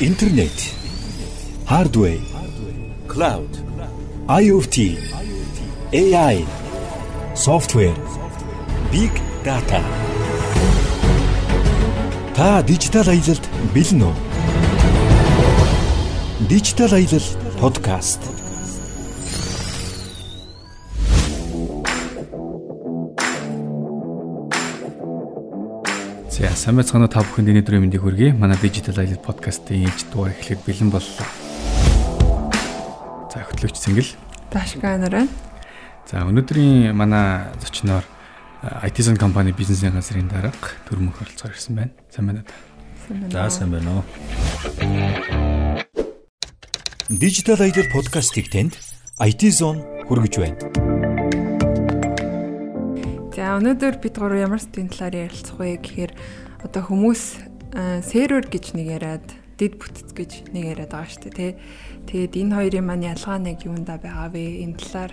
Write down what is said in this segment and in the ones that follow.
интернет, hardware, cloud, IoT, AI, software, big data. Та дижитал аялалд бэлэн үү? Дижитал аялал подкаст. За сайн байцгаана та бүхэнд өнөөдрийн мэндийг хүргэе. Манай Digital Island podcast-ийн ээж дугаар эхлэх бэлэн боллоо. За хөтлөгч Сэнгэл. Дашка нараа. За өнөөдрийн манай зочноор IT Zone компани бизнесийн газрын дарга Төрмөх оролцоор ирсэн байна. Сайн байна уу? За сайн байна уу. Digital Island podcast-ийг танд IT Zone хүргэж байна. За өнөөдөр бид гурав ямар сэдвийн талаар ярилцах вэ гэхээр одоо хүмүүс сервер гэж нэг яриад дид бүтц гэж нэг яриад байгаа шүү дээ тий. Тэгээд энэ хоёрын маань ялгаа нэг юунда байгаа вэ? Энэ талаар.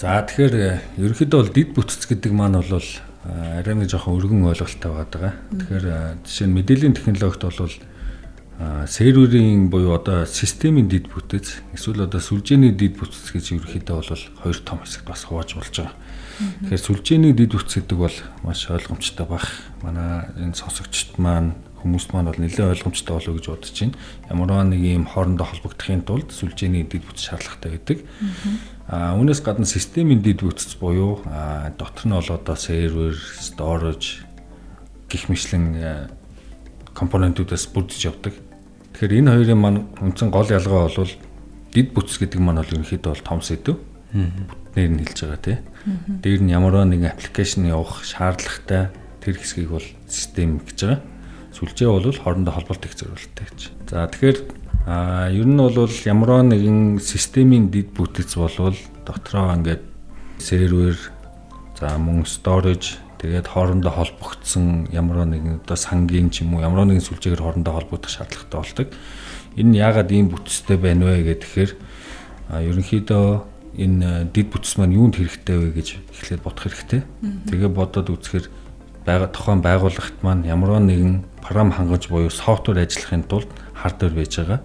За тэгэхээр ерөнхийдөө бол дид бүтц гэдэг маань бол арай нэг жоохон өргөн ойлголттой байгаа. Тэгэхээр жишээ нь мэдээллийн технологид бол серверийн буюу одоо системийн дид бүтэц эсвэл одоо сүлжээний дид бүтэц гэж ерөнхийдөө бол хоёр том хэсэгт бас хувааж болж байгаа. Тэгэхээр сүлжээний дид үтс гэдэг бол маш ойлгомжтой баг. Манай энэ сонсогчд маань хүмүүст маань бол нэлээд ойлгомжтой болов уу гэж бодож байна. Ямар нэг юм хоорондоо холбогдохын тулд сүлжээний дид бүтц шаардлагатай байдаг. Аа үүнээс гадна системийн дид бүтц буюу дотор нь бол одоо сервер, storage гих мэтлэн компонентуудаас бүрдэж явдаг. Тэгэхээр энэ хоёрын маань үндсэн гол ялгаа бол дид бүтц гэдэг маань бол ерөнхийдөө бол том сэдв. Бүтнээр нь хэлж байгаа тийм Дээр нь ямар нэгэн аппликейшн явах шаардлагатай тэр хэсгийг бол систем гэж байгаа. Сүлжээ бол хоорондоо холболт их зориулттай гэж. За тэгэхээр а ер нь бол ямар нэгэн системийн дид бүтэц болвол дотроо ингээд сервер за мөн storage тэгээд хоорондоо холбогдсон ямар нэгэн одоо сангийн ч юм уу ямар нэгэн сүлжээгээр хоорондоо холбогдох шаардлагатай болдог. Энэ нь яагаад ийм бүтцтэй байна вэ гэхээр ерөнхийдөө энэ дид бүтц маань юунд хэрэгтэй вэ гэж эхлээд бодох хэрэгтэй. Тэгээ бодоод үзэхээр байгаа тухайн байгууллагт маань ямар нэгэн програм хангаж буюу софтвер ажиллахын тулд хардвер байж байгаа.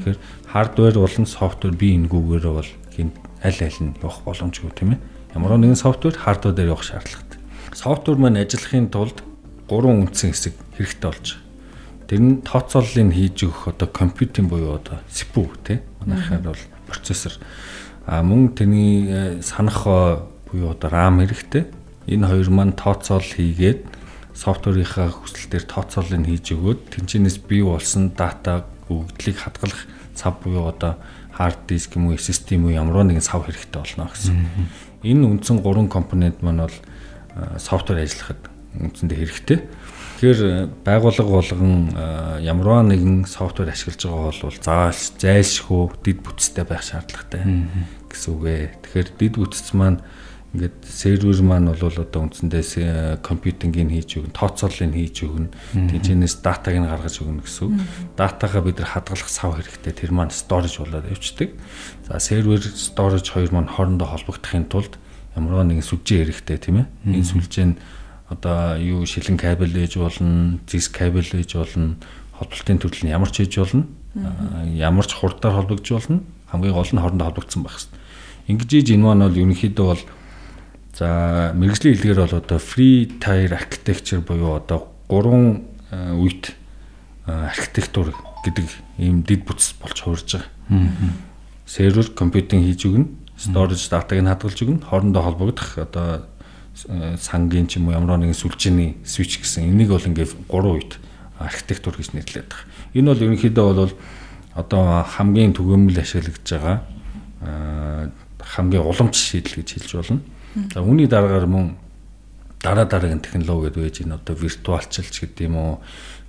Тэгэхээр хардвер болон софтвер бие энгүүгээрээ бол хин аль аль нь явах боломжгүй тийм ээ. Ямар нэгэн софтвер хардвер дээр явах шаардлагатай. Софтвер маань ажиллахын тулд гурван үндсэн хэсэг хэрэгтэй болж байгаа. Тэр нь тооцооллыг хийж өгөх одоо компьютинг буюу одоо CPU тийм манайхаар бол процессор А мөн тэний э, санах буюу одоо RAM хэрэгтэй. Энэ хоёр маань тооцоол хийгээд софтверийнхаа хүсэл дээр тооцоолыг хийж өгөөд тэнцэнээс бий болсон дата өгөгдлийг хадгалах цав буюу одоо хард диск юм уу SSD юм уу ямар нэгэн цав хэрэгтэй болно гэсэн. Энэ үндсэн гурван компонент маань бол софтвер ажиллахад үндсэндээ хэрэгтэй. Тэгэхээр э, байгууллага болгон э, ямар нэгэн софтвер ашиглаж байгаа бол зааш зайлшгүй дид бүтцтэй байх шаардлагатай гэсэн үг ээ. Тэгэхээр дид бүтц маань ингээд сервер маань бол одоо үндсэндээ компьютингийг хийж өгнө, тооцооллыг хийж өгнө, тэнцэнээс датаг нь гаргаж өгнө гэсэн үг. Датагаа бид нар хадгалах сав хэрэгтэй. Тэр маань storage болоод явцдаг. За сервер, storage хоёр маань хоорондоо холбогдохын тулд ямар нэгэн сүлжээ хэрэгтэй тийм ээ. Энэ сүлжээ нь одоо юу шилэн кабель ээж болно, зис кабель ээж болно, холболтын төрөл нь ямар ч ээж болно, ямар ч хурдаар холбогдож болно. Хамгийн гол нь хоорондоо холбогдсон байх хэрэгтэй. Ингэж ийж энэ маань бол ерөнхийдөө бол за мэрэгжлийн хэлгээр бол одоо free tier architecture буюу одоо гурван үйт архитектур гэдэг ийм дид бүтц болж хуурж байгаа. Сервер компьютинг хийж өгнө, storage датаг нь хадгалж өгнө, хоорондоо холбогдох одоо сангийн ч юм уу ямар нэгэн сүлжээний switch гэсэн энийг бол ингээд гурван үед архитектур гэж нэрлэдэг. Энэ бол ерөнхийдөө бол одоо хамгийн түгээмэл ашиглагдж байгаа хамгийн уламж шийдэл гэж хэлж болно. За үүний дараагаар мөн дараа дараагийн технологи гэдэг байж энэ одоо виртуалчилж гэдэг юм уу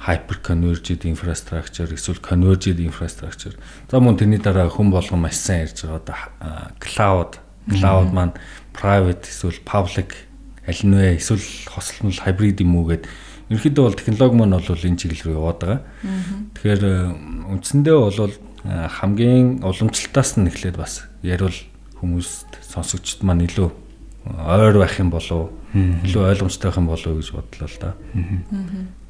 hyper converged infrastructure эсвэл converged infrastructure. За мөн тэрний дараа хүн болгон маш сайн ярьж байгаа одоо cloud cloud маань private эсвэл public аль нь вэ? Эсвэл хослол хибрид юм уу гэд ерөнхийдөө бол технологи маань бол энэ чиглэл рүү яваад байгаа. Тэгэхээр үндсэндээ бол хамгийн уламжлалтаас нь эхлээд бас ярил хүмүүст сонсогчд маань илүү ойр байх юм болов илүү ойлгомжтой байх юм болов гэж бодлоо л да.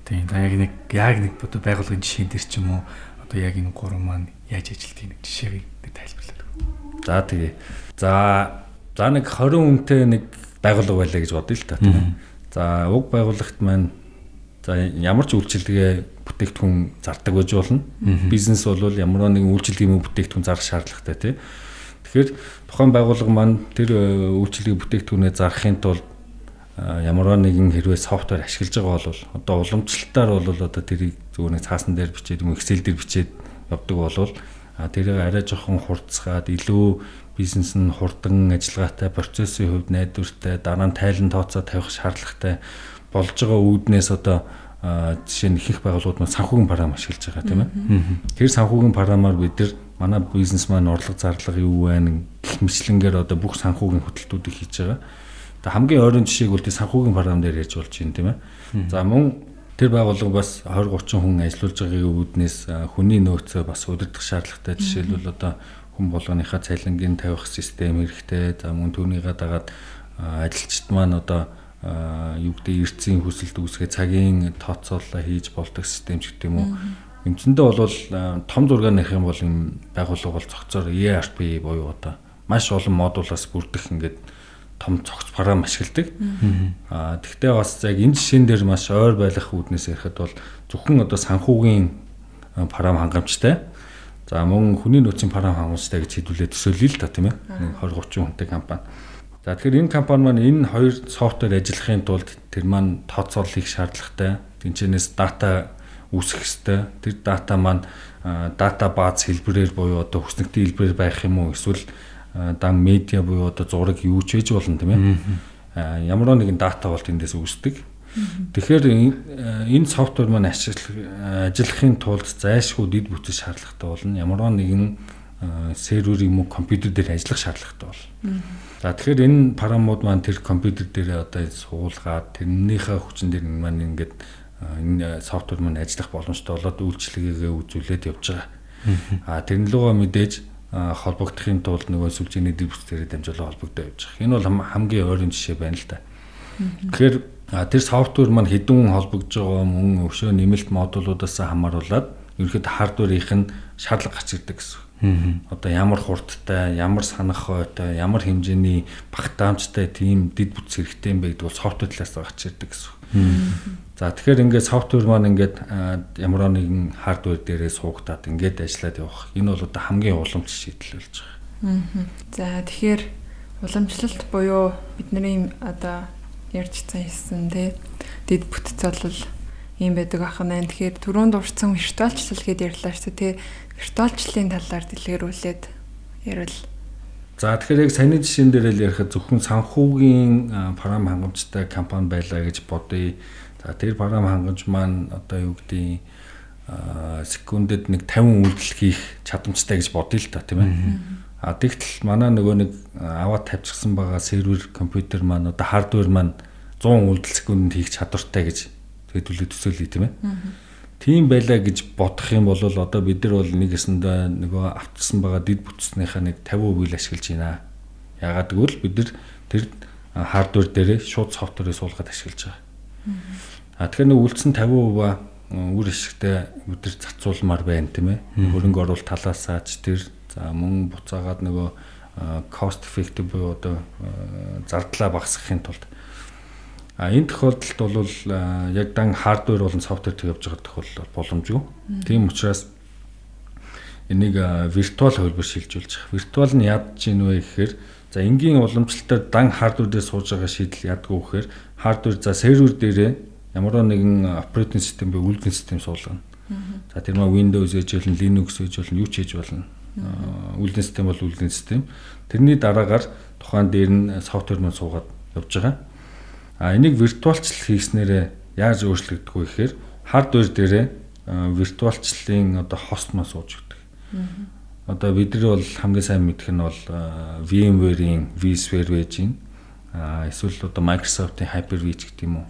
Тийм. Яг нэг яг нэг бодо байгуулгын жишээн дээр ч юм уу одоо яг энэ гурван маань яаж ажилтгийг нэг жишээг тайлбарлаад. За тэгээ. За за нэг 20 үнэтэй нэг байгууллага байлаа гэж бодъё л та. За уг байгууллагт маань за ямар ч үйлчилгээ бүтээгдэхүүн зардаг байж болно. Бизнес бол ямар нэгэн үйлчилгээний бүтээгдэхүүн зарах шаардлагатай тийм. Тэгэхээр тухайн байгууллага маань тэр э, үйлчилгээ бүтээгдэхүүнээ зарахын тулд ямар нэгэн хэрвээ софтвер ашиглаж байгаа бол одоо уламжлалтаар бол одоо тэрийг зүгээр нэг цаасан дээр бичээд юм Excel дээр бичээд явдаг болвол тэрийг арай жоохон хурцгаад илүү бизнес нь хурдан ажиллагаатай процессын хувьд найдвартай дараа нь тайлан тооцоо тавих шаардлагатай болж байгаа үүднээс одоо жишээ нь ихэнх байгууллагууд маань санхүүгийн програм ашиглаж байгаа тийм ээ. Тэр санхүүгийн програмаар бид нар манай бизнес маань орлого зарлага юу байна гэх мэтлэнгээр одоо бүх санхүүгийн хөтөлбөрүүдийг хийж байгаа. Тэгээ хамгийн ойрын жишээг бол тий санхүүгийн програм дээр ярьж болж байна тийм ээ. За мөн тэр байгууллага бас 20 30 хүн ажиллаж байгаагийн үүднээс хүний нөөцөө бас удирдах шаардлагатай жишээлбэл одоо хүн болгоныхаа цалингийн тавих систем хэрэгтэй. За мөн түүнийгээ дагаад ажилчид маань одоо юу гэдэг эрцийн хүсэлт үүсгээ цагийн тооцоолол хийж болдог систем ч гэдэг юм уу. Эмчэндээ бол том зургаар нэх юм бол энэ байгууллага бол цогцоор ERP буюу одоо маш олон модулаас бүрдэх ингээд том цогц програм ашигладаг. Аа тэгвэл бас яг энэ жишээн дээр маш ойр байх үүднээс ярихад бол зөвхөн одоо санхүүгийн програм хангамжтай. За мөн хүний нөөцийн програм хангамжтай гэж хэлүүлээд төсөөлөе л та тийм ээ. 20 30 хүнтэй компани. За тэгэхээр энэ компани маань энэ хоёр софтвер ажиллахын тулд тэр маань тооцоолол хийх шаардлагатай. Тинчэнээс дата үүсэх ёстой. Тэр дата маань дата бааз хэлбэрээр буюу одоо хүснэгтийн хэлбэрээр байх юм уу эсвэл дан медиа буюу одоо зураг юу ч байж болно тийм ээ. Ямар нэгэн дата бол тэндээс үүсдэг. Тэгэхээр энэ софтвер маань ажиллахын тулд зайлшгүй дид бүтц шаардлагатай болно. Ямар нэгэн сервер юм уу компьютер дээр ажиллах шаардлагатай болно. За тэгэхээр энэ парамууд маань тэр компьютер дээр одоо суулгаад тэрнийхээ хүчин дээр маань ингээд энэ софтвер маань ажиллах боломжтой болоод үйлчлэгээгээ үзүүлээд явж байгаа. А тэрэн лугаа мэдээж холбогдохын тулд нөгөө сүлжээний дэвсгэрээр дамжуулан холбогдоо явж байгаа. Энэ бол хамгийн ойрын жишээ байна л да. Тэгэхээр тэр софтвер маань хэдэн холбогдож байгаа мөн өвшөө нэмэлт модулуудаас хамааруулаад ерөөхдөө хардверийнх нь шаардлага гарч ирдэг гэсэн. Одоо ямар хурдтай, ямар санах хойтой, ямар хэмжээний багтаамжтай тийм дид бүтц хэрэгтэй юм бэ гэдэг бол софтвер талаас гарч ирдэг гэсэн. За тэгэхээр ингээд софтвер маань ингээд ямар нэгэн хардвер дээрээ суугатаад ингээд ажиллаад явах. Энэ бол одоо хамгийн уламж шийдэл болж байгаа. За тэгэхээр уламжлалт буюу бидний одоо ярьжсан хэлсэн тий дид бүтц бол юм байдаг ахна. Тэгэхээр түрүүнд урьдсан виртуалчлал гэдээ ярьлаа шүү тий виртуалчлалын талаар дэлгэрүүлээд ярил. За тэгэхээр яг саяны жишээн дээр л ярихад зөвхөн санхүүгийн програм хангамжтай компани байлаа гэж бодъё За тэр програм хангамж маань одоо юу гэдэг секундэд нэг 50 үйлдэл хийх чадамжтай гэж бодъё л та тийм ээ. А тэгтэл манай нөгөө нэг аваад тавьчихсан байгаа сервер компьютер маань одоо хардвер маань 100 үйлдэл секундэд хийх чадвартай гэж хэдүүлээ төсөөлье тийм ээ. Тийм байлаа гэж бодох юм бол одоо бид нар бол нэг хэсэндээ нөгөө автсан байгаа дид бүтцнийхаа нэг 50% л ашиглаж байна. Ягаад гэвэл бид нар тэр хардвер дээрээ шууд софтверыг суулгаад ашиглаж байгаа. А тэгэхээр нэг үлдсэн 50% үр ашигтай өдөр зарцуулмаар байна тийм ээ. Хөрөнгө оруулалт талаасаа ч тэр за мөн буцаагаад нөгөө cost effective буюу одоо зардлаа багасгахын тулд А энэ тохиолдолд бол яг дан хардвер болон софтвер төгөж байгаа тохиолдол боломжгүй. Тийм учраас энийг виртуал хөлбөр шилжүүлж. Виртуал нь яаж чинь вэ гэхээр за энгийн уламжлалтаар дан хардвер дээр сууж байгаа шийдэл ядгүй гэхээр хардвер за сервер дээрээ ямар нэгэн оперативын систем буюу үйлдвэрлэлийн систем суулгана. За тэр маа Windows ээж болно, Linux ээж болно, юу ч ээж болно. Үйлдвэрлэлийн систем бол үйлдвэрлэлийн систем. Тэрний дараагаар тухайн дээр нь софтвер мөн суугаад явж байгаа. А энийг виртуалчлал хийснээрээ яаж өөрчлөгдөх вэ гэхээр хардвер дээрээ виртуалчлалын одоо хост маа сууж өгдөг. Одоо бид нар бол хамгийн сайн мэдэх нь бол VMware-ийн vSphere байж гин. А эсвэл одоо Microsoft-ийн Hyper-V гэдэг юм уу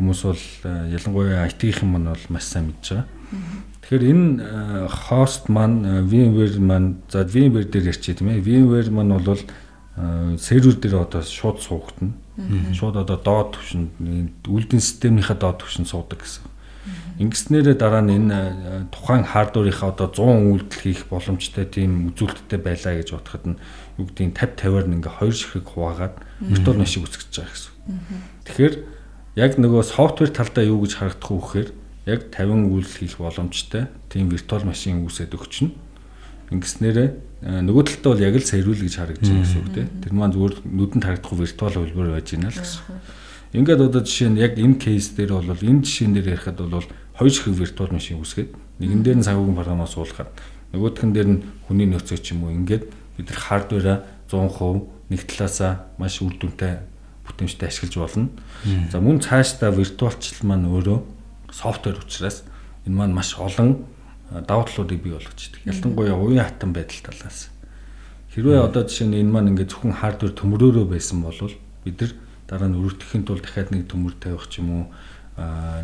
хүмүүс бол э, ялангуяа IT-ийн маань бол маш сайн мэдж байгаа. Тэгэхээр энэ хост маань э, VMware маань за VMware дээр ярьчих тийм ээ. VMware маань бол сервер дээр одоо шууд суугдана. Шууд одоо доод түвшинд үйлдвэрлэлийн системийнхаа доод түвшинд суудаг гэсэн. Ингэснээрээ дараа нь энэ тухайн хардварынхаа одоо 100 үйлдэл хийх боломжтой тийм үзүүлэлттэй байлаа гэж бодоход нь юу гэдгийг 50 50-аар нь ингээ хоёр ширхэг хуваагаад виртуал машин үүсгэж байгаа гэсэн. Тэгэхээр яг нөгөө софтвер талдаа юу гэж харагдах вэ гэхээр яг 50 үйлдэл хийх боломжтой тийм виртуал машин үүсээд өгчнө. Ингэснээрээ нөгөө талдаа бол яг л сэрүүл гэж харагдаж байгаа гэсэн үг тийм. Тэр маань зүгээр нүдэнд харагдах виртуал хөлбөр байж байна л гэсэн. Ингээд одоо жишээ нь яг энэ кейс дээр бол энэ жишээн дээр ярихад бол хоёр ширхэг виртуал машин үүсгээд нэгэн дээр нь цагуугийн програмаар суулгаад нөгөөх нь дээр нь хүний нөөцөө ч юм уу ингээд бид нар хардвера 100% нэг талаасаа маш үр дүнтэй бүтэмжтэй ашиглаж болно. За мөн цаашдаа виртуалчлал маань өөрөө софтвер учраас энэ маань маш олон давуу талуудыг бий болгож идэг. Ялангуяа уян хатан байдал талаас. Хэрвээ одоо жишээ нь энэ маань ингээд зөвхөн хардвер төмрөөрөө байсан бол бид нар дараа нь өргөдөхийн тулд дахиад нэг төмөр тавих ч юм уу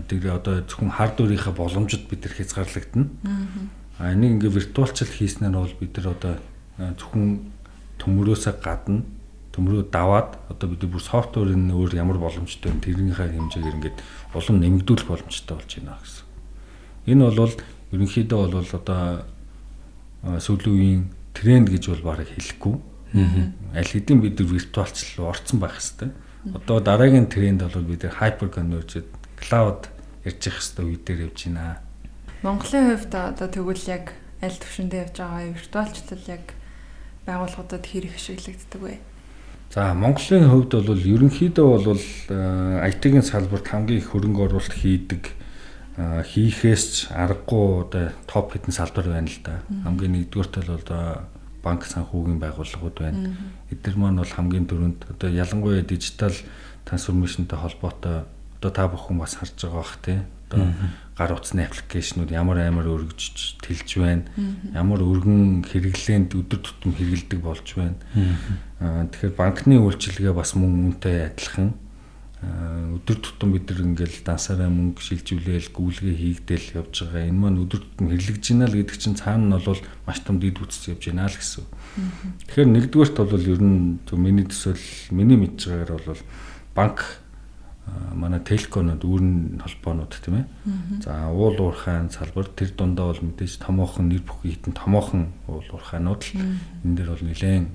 тэр одоо зөвхөн хардверийнхаа боломжит бид нар хязгаарлагдана. А энийг ингээ виртуалчл хийснээр бол бид нар одоо зөвхөн төмөрөөсөө гадна төмрөө даваад одоо бид бүр софтверын өөр ямар боломжтой вэ тэрнийхээ хэмжээгээр ингээд улам нэмэгдүүлэх боломжтой болж байна гэсэн. Энэ бол ерөнхийдөө бол одоо сүүлийн үеийн тренд гэж бол бараг хэлэхгүй. Аль хэдийн бид виртуалчлал орцсон байх хэвээр. Одоо дараагийн тренд бол бид хайпер конвержд клауд ярьж явах хэвээр үе дээр явж байна. Монголын хувьд одоо тэгвэл яг аль төвшөндөө явж байгаа виртуалчлал яг байгууллагуудад хэрэг ашиглагддаг вэ? За Монголын хувьд бол ерөнхийдөө бол IT-ийн салбарт хамгийн их хөрөнгө оруулалт хийдэг хийхээс ч аргагүй одоо топ хитэн салбар байна л да. Хамгийн нэгдүгээр тал бол одоо банк санхүүгийн байгууллагууд байна. Эдгээр маань бол хамгийн дөрөнд одоо ялангуяа дижитал трансформашнтай холбоотой одоо та бүхэн бас харж байгаа бах тий. Одоо гар утасны аппликейшнууд ямар амар өргөжж тэлж байна. Ямар өргөн хэрэглээнд өдөр тутам хэрэгэлдэг болж байна. Тэгэхээр банкны үйлчилгээ бас мөн үнтэй адилхан өдөр тутам бид нар ингээл дансаараа мөнгө шилжүүлээл гүйлгээ хийгдэл явж байгаа. Энэ маань өдөр тутам хэрэглэж байна л гэдэг чинь цаана нь бол маш том дид үтс явж байна л гэсэн. Тэгэхээр нэгдүгээрт бол ер нь миний төсөөл миний мэдж байгаагаар бол банк манай телекомнууд үүрэн холбоонууд тийм ээ. За уул уурхайн салбар тэр дундаа бол мэдээж томоохон нэр бүхий хитэн томоохон уул уурхайнууд л энэ дээр бол нэлээд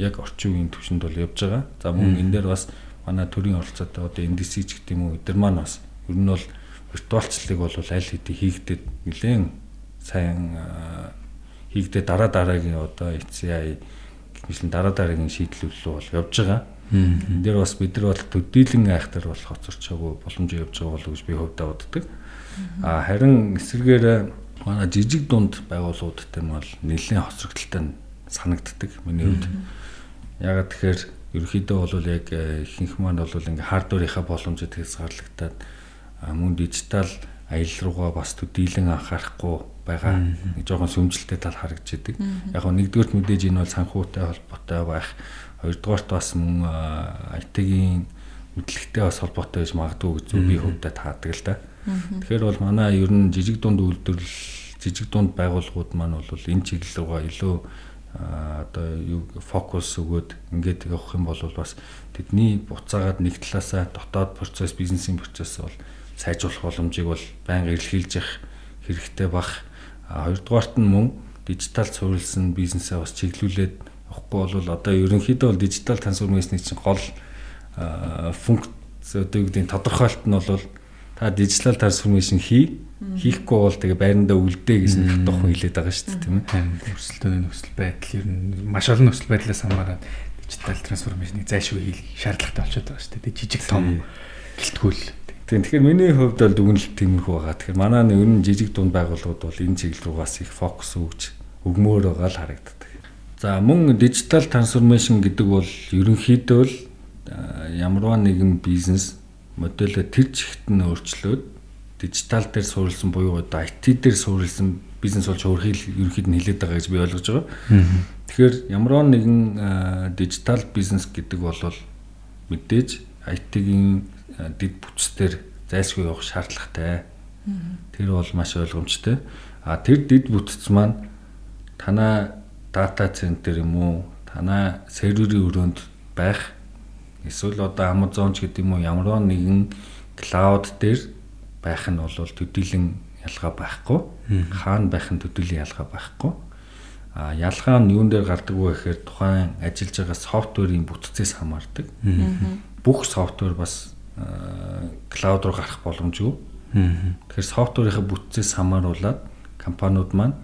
яг орчин үеийн төвшөнд бол явж байгаа. За мөн энэ дээр бас манай төрийн оролцоотой одоо NDC ч гэдэг юм уу эдгээр маань бас ер нь бол виртуалчлалыг бол аль хэдийн хийгдээд нэлээд сайн хийгдээ дараа дараагийн одоо HCI гэмшлэн дараа дараагийн шийдлэл рүү бол явж байгаа. Энэ дээр бас бид нар бол төдийлэн айхтар болох хоцорчоогүй боломж явж байгаа болов гэж би хөвдөө боддог. А харин эсвэргээр манай жижиг дунд байгууллагуудтай нь бол нэлээд хоцрогдолтой санагддаг миний хувьд. Ягаад тэгэхээр ерөөхдөө бол яг ихэнх маань бол ингээ хардверийнхаа боломжтой хязгаарлагдаад мөн дижитал аялал руугаа бас төдийлөн анхаарахгүй байгаа нэг жоохон сүмжлэлтэй тал харагдж идэг. Яг нь нэгдүгürt мэдээж энэ бол санхүүтэй холбоотой байх Хоёрдугаарт бас мөн IT-ийн мэдлэгтэй бас холбоотой байж магадгүй гэж би хөвдө таадаг л да. Тэгэхээр бол манай ер нь жижиг дунд үйлдвэрлэл жижиг дунд байгууллагууд маань бол энэ чиглэл рүүгээ илүү одоо юу фокус өгөөд ингээд явах юм бол бас тэдний буцаагаад нэг талаасаа дотоод процесс бизнесийн процесс бол сайжруулах боломжийг бол байнга илэрхийлж явах хэрэгтэй бах. Хоёрдугаарт нь мөн дижитал суурилсан бизнесээ бас чиглүүлээд авахгүй бол одоо ерөнхийдөө бол дижитал трансформацийн чинь гол функц одоо юу гэдэг тодорхойлт нь бол та дижитал трансформашн хий хийхгүй бол тэгээ байрандаа үлдээ нэг тухайн хэлээд байгаа шүү дээ тийм ээ. Өрсөлдөөний нөхцөл байдал ер нь маш олон нөхцөл байдлаас хамаарат дижитал трансформашныг зайлшгүй хийх шаардлагатай болчиход байгаа шүү дээ. Жижиг том гэлтгүүл. Тийм тэгэхээр миний хувьд бол дүгнэлт тиймэрхүү байгаа. Тэгэхээр манай ер нь жижиг дунд байгууллагууд бол энэ чиглэл рүү бас их фокус өгж өгмөр байгаа л харагддаг. За мөн дижитал трансформашн гэдэг бол ерөнхийдөө л ямарваа нэгэн бизнес модельээ тэр чигт нь өөрчлөөд дижитал дээр суурилсан буюу одоо IT дээр суурилсан бизнес болж өөрхий ерөнхийд нь хилээд байгаа гэж би ойлгож байгаа. Тэгэхээр ямарваа нэгэн дижитал бизнес гэдэг бол мэдээж IT-ийн дэд бүтцээр зайлшгүй явах шаардлагатай. Тэр бол маш ойлгомжтой. А тэр дэд бүтц маань танаа дата центр юм уу танаа серверийн өрөөнд байх эсвэл одоо Amazon ч гэдэг юм уу ямар нэгэн клауд дээр байх нь бол төдийлөн ялгаа байхгүй. Хаана байх нь төдийлөн ялгаа байхгүй. А ялгаа нь юун дээр гардаг вэ гэхээр тухайн ажиллаж байгаа софтверийн бүтцээс хамаардаг. Бүх софтвер бас клауд руу гарах боломжгүй. Тэгэхээр софтверийнхаа бүтцээс хамааруулаад компаниуд маань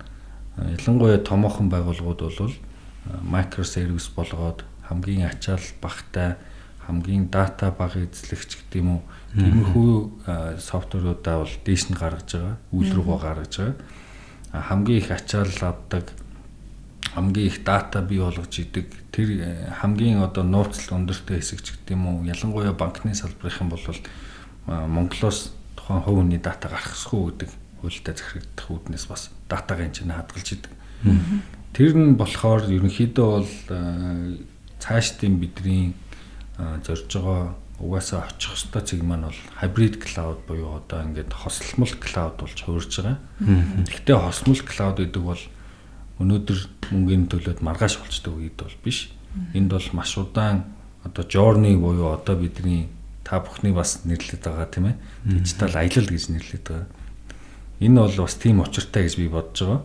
ялангуяа томоохон байгууллагууд бол микросервис болгоод хамгийн ачаал багтай хамгийн дата бага эзлэгч гэдэг юм уу? Тиймэрхүү софтверуудаа бол дээш нь гаргаж байгаа үйл рүүгээ гаргаж байгаа. Хамгийн их ачаал авдаг хамгийн их дата бий болгож идэг тэр хамгийн одоо нууцлал өндөртэй хэсэгч гэдэг юм уу? Ялангуяа банкны салбарын бол Монголоос тухайн хувь хүний дата гаргахгүй гэдэг хуультай захирагдах үүднээс бас датагийн чинь хадгалж идэг. Тэр нь болохоор ерөнхийдөө бол э, цаашдын бидний зорж байгаа угаасаа очих хөстой цэг маань бол hybrid cloud буюу одоо ингээд хосолмол cloud болж хуурж байгаа. Гэхдээ хосмол cloud гэдэг бол өнөөдөр мөнгөний төлөөд маргааш болчдөг үед бол биш. Энд бол маш удаан одоо journey буюу одоо бидний та бүхний бас нэрлэдэг байгаа тийм ээ. Дижитал аялал гэж нэрлэдэг байгаа. Энэ бол бас тийм учиртай гэж би бодож байгаа.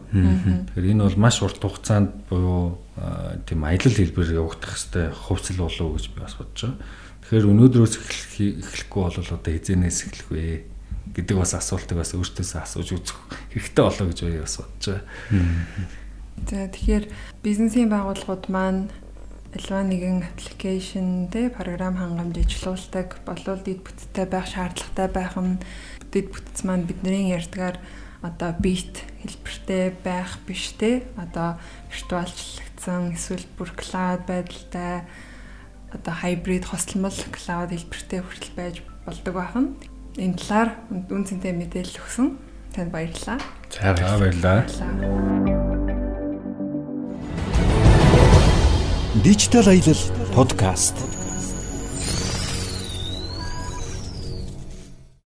Тэгэхээр энэ бол маш урт хугацаанд буюу тийм аялал хэлбэр явагдах хэвээр хувьцал болов гэж би бас бодож байгаа. Тэгэхээр өнөөдрөөс эхлэхгүй бол одоо хизэнээс эхлэх вэ гэдэг бас асуултыг бас өөртөөсөө асууж үзэх хэрэгтэй болоо гэж би бас бодож байгаа. За тэгэхээр бизнесийн байгууллагууд маань альва нэгэн аппликейшн тэ програм хангамж ажиллуулдаг болол дид бүтцтэй байх шаардлагатай байх нь дид бүтц маань бидний ярьдгаар одоо бит хэлбэртэй байх биш те одоо виртуалчлагдсан эсвэл бүр клауд байдалтай одоо хайбрид хослмол клауд хэлбэртэй хүртэл байж болдог байна. Энэ талаар үн цэнтэй мэдээлэл өгсөн. Танд баярлалаа. За баярлалаа. Дижитал аялал подкаст